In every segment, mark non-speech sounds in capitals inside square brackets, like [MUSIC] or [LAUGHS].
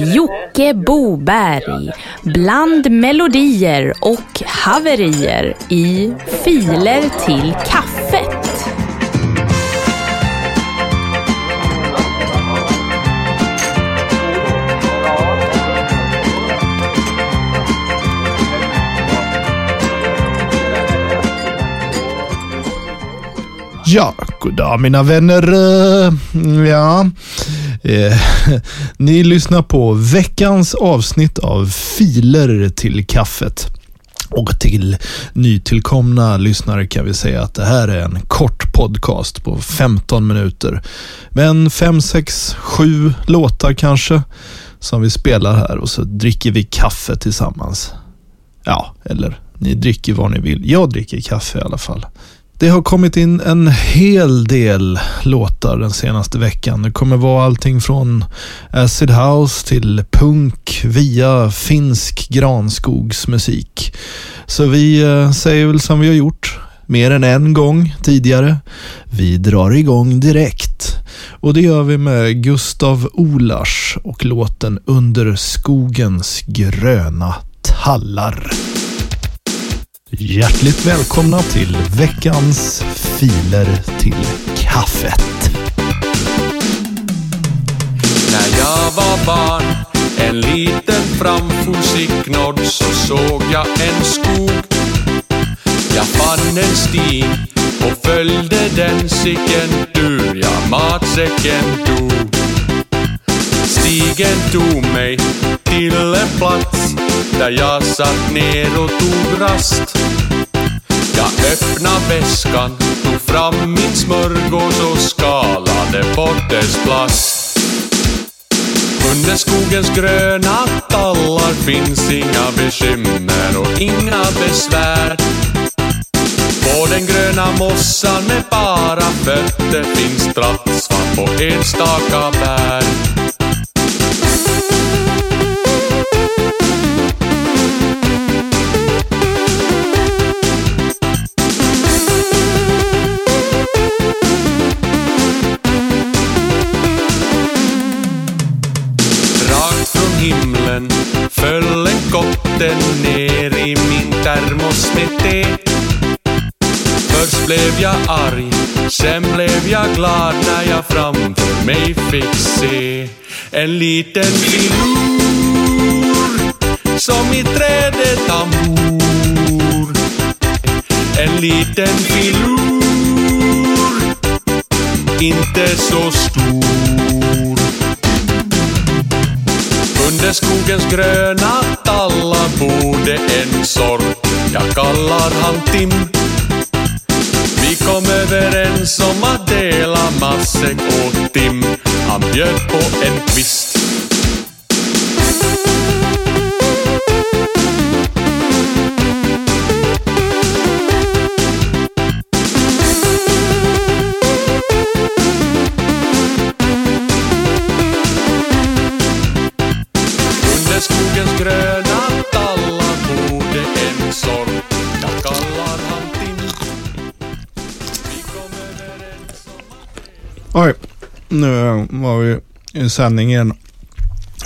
Jocke Boberg bland melodier och haverier i Filer till kaffet. Ja, goddag mina vänner. Eh, ja, eh, [LAUGHS] ni lyssnar på veckans avsnitt av Filer till kaffet. Och till nytillkomna lyssnare kan vi säga att det här är en kort podcast på 15 minuter. Men 5, 6, 7 låtar kanske som vi spelar här och så dricker vi kaffe tillsammans. Ja, eller ni dricker vad ni vill. Jag dricker kaffe i alla fall. Det har kommit in en hel del låtar den senaste veckan. Det kommer vara allting från acid house till punk via finsk granskogsmusik. Så vi eh, säger väl som vi har gjort mer än en gång tidigare. Vi drar igång direkt. Och det gör vi med Gustav Olars och låten Under skogens gröna tallar. Hjärtligt välkomna till veckans filer till kaffet. När jag var barn, en liten framfusig knodd så såg jag en skog. Jag fann en stig och följde den sicken tur, jag matsäcken tog. Stigen tog mig till en plats där jag satt ner och tog rast. Jag öppnade väskan, tog fram min smörgås och skalade bort dess plast. Under skogens gröna tallar finns inga bekymmer och inga besvär. På den gröna mossan med bara fötter finns trattsvamp och enstaka bär. Föll ner i min termos med te. Först blev jag arg, sen blev jag glad när jag framför mig fick se en liten filur som i trädet tambor. En liten filur, inte så stor. Under skogens gröna tallar bodde en sort, jag kallar han Tim. Vi kom överens om att dela matsäck åt Tim. Han bjöd på en kvist. Nu var vi i sändning igen.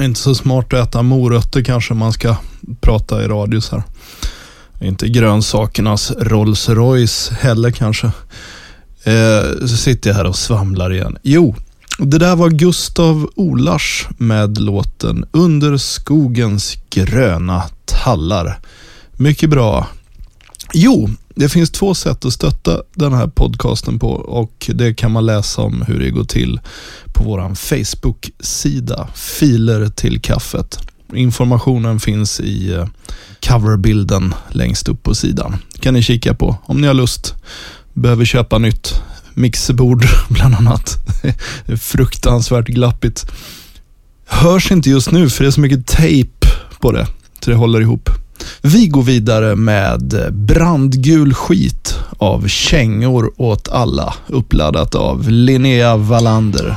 Inte så smart att äta morötter kanske man ska prata i radios här. Inte grönsakernas Rolls Royce heller kanske. Eh, så sitter jag här och svamlar igen. Jo, det där var Gustav Olars med låten Under skogens gröna tallar. Mycket bra. Jo, det finns två sätt att stötta den här podcasten på och det kan man läsa om hur det går till på vår Facebook-sida, Filer till kaffet. Informationen finns i eh, coverbilden längst upp på sidan. kan ni kika på om ni har lust. Behöver köpa nytt mixerbord [LAUGHS] bland annat. Det är fruktansvärt glappigt. Hörs inte just nu för det är så mycket tejp på det så det håller ihop. Vi går vidare med Brandgul skit av Kängor åt alla, uppladdat av Linnea Wallander.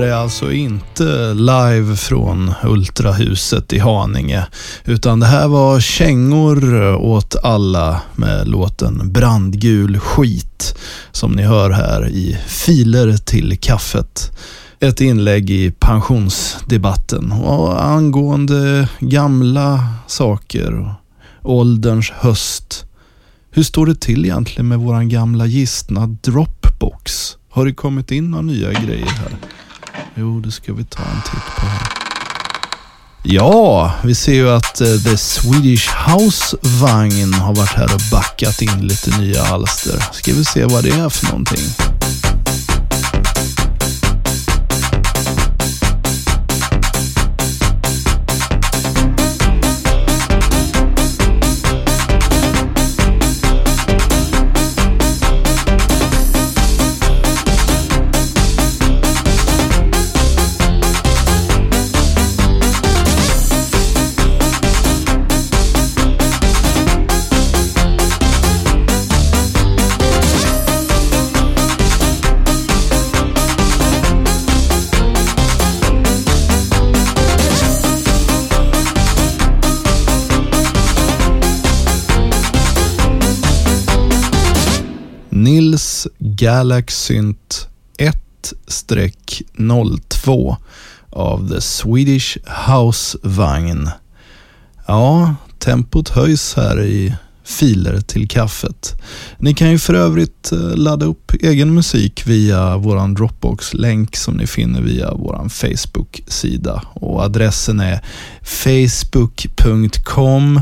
Här är alltså inte live från Ultrahuset i Haninge, utan det här var kängor åt alla med låten Brandgul skit, som ni hör här i Filer till kaffet. Ett inlägg i pensionsdebatten och angående gamla saker, och ålderns höst. Hur står det till egentligen med våran gamla gistna Dropbox? Har det kommit in några nya grejer här? Jo, det ska vi ta en titt på här. Ja, vi ser ju att uh, The Swedish House-vagn har varit här och backat in lite nya alster. Ska vi se vad det är för någonting. Galaxynt 1-02 av The Swedish House-vagn. Ja, tempot höjs här i filer till kaffet. Ni kan ju för övrigt eh, ladda upp egen musik via vår Dropbox-länk som ni finner via vår Facebook-sida och adressen är facebook.com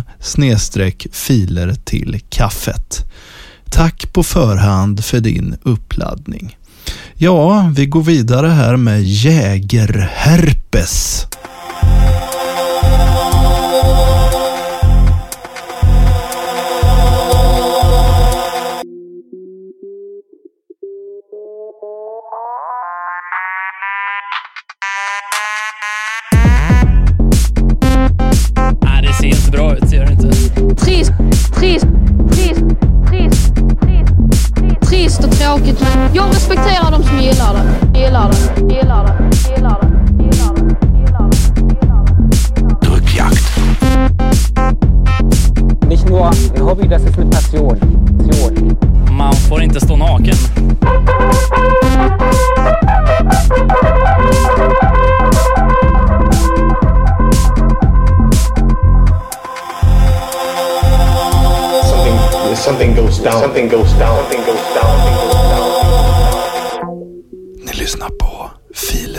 filer till kaffet. Tack på förhand för din uppladdning. Ja, vi går vidare här med jägerherpes. Tråkigt. Jag respekterar de som. Gillar det,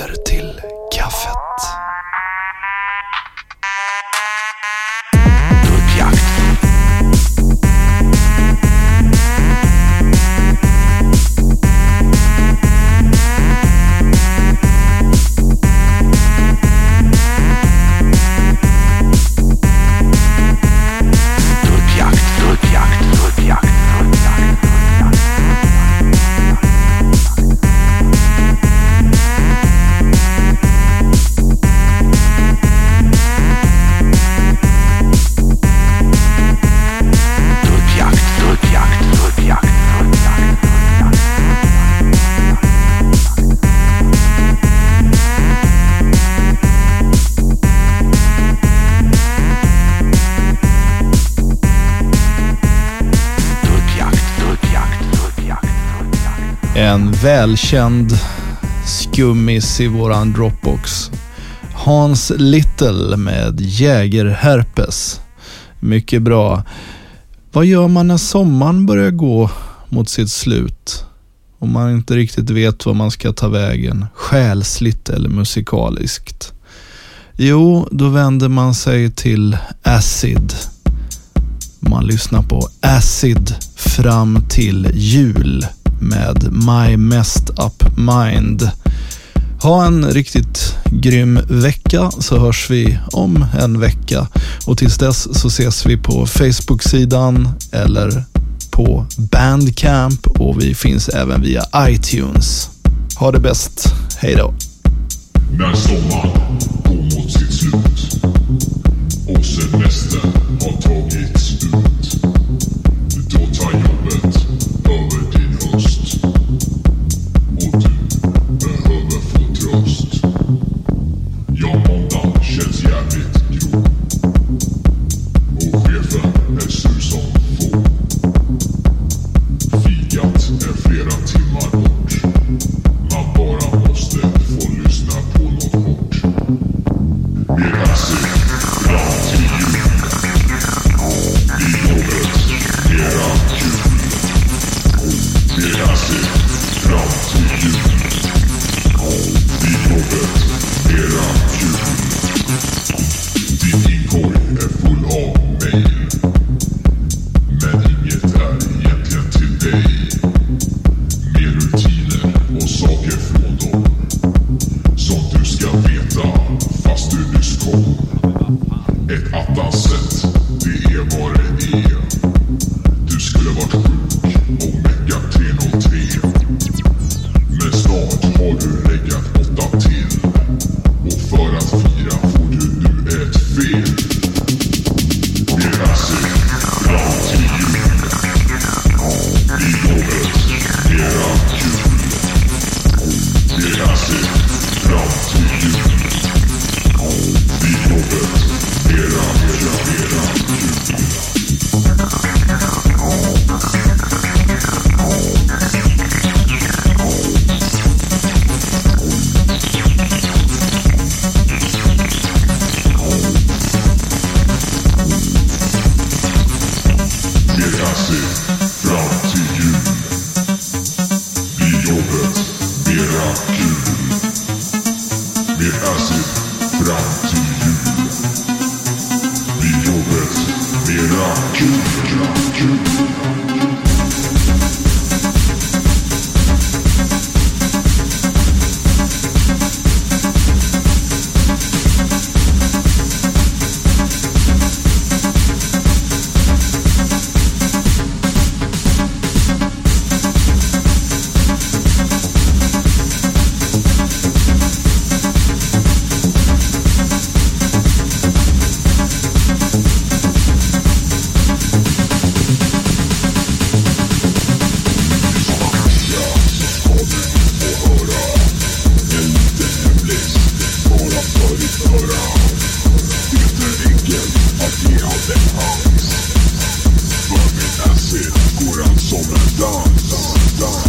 till kaffet. Välkänd skummis i våran Dropbox. Hans Little med jägerherpes. Mycket bra. Vad gör man när sommaren börjar gå mot sitt slut? Om man inte riktigt vet vad man ska ta vägen, själsligt eller musikaliskt. Jo, då vänder man sig till Acid. Man lyssnar på Acid fram till jul med My Messed Up Mind. Ha en riktigt grym vecka så hörs vi om en vecka. Och tills dess så ses vi på Facebook-sidan eller på Bandcamp och vi finns även via iTunes. Ha det bäst. Hej då. När sommaren går mot sitt slut och semestern Classic. so we.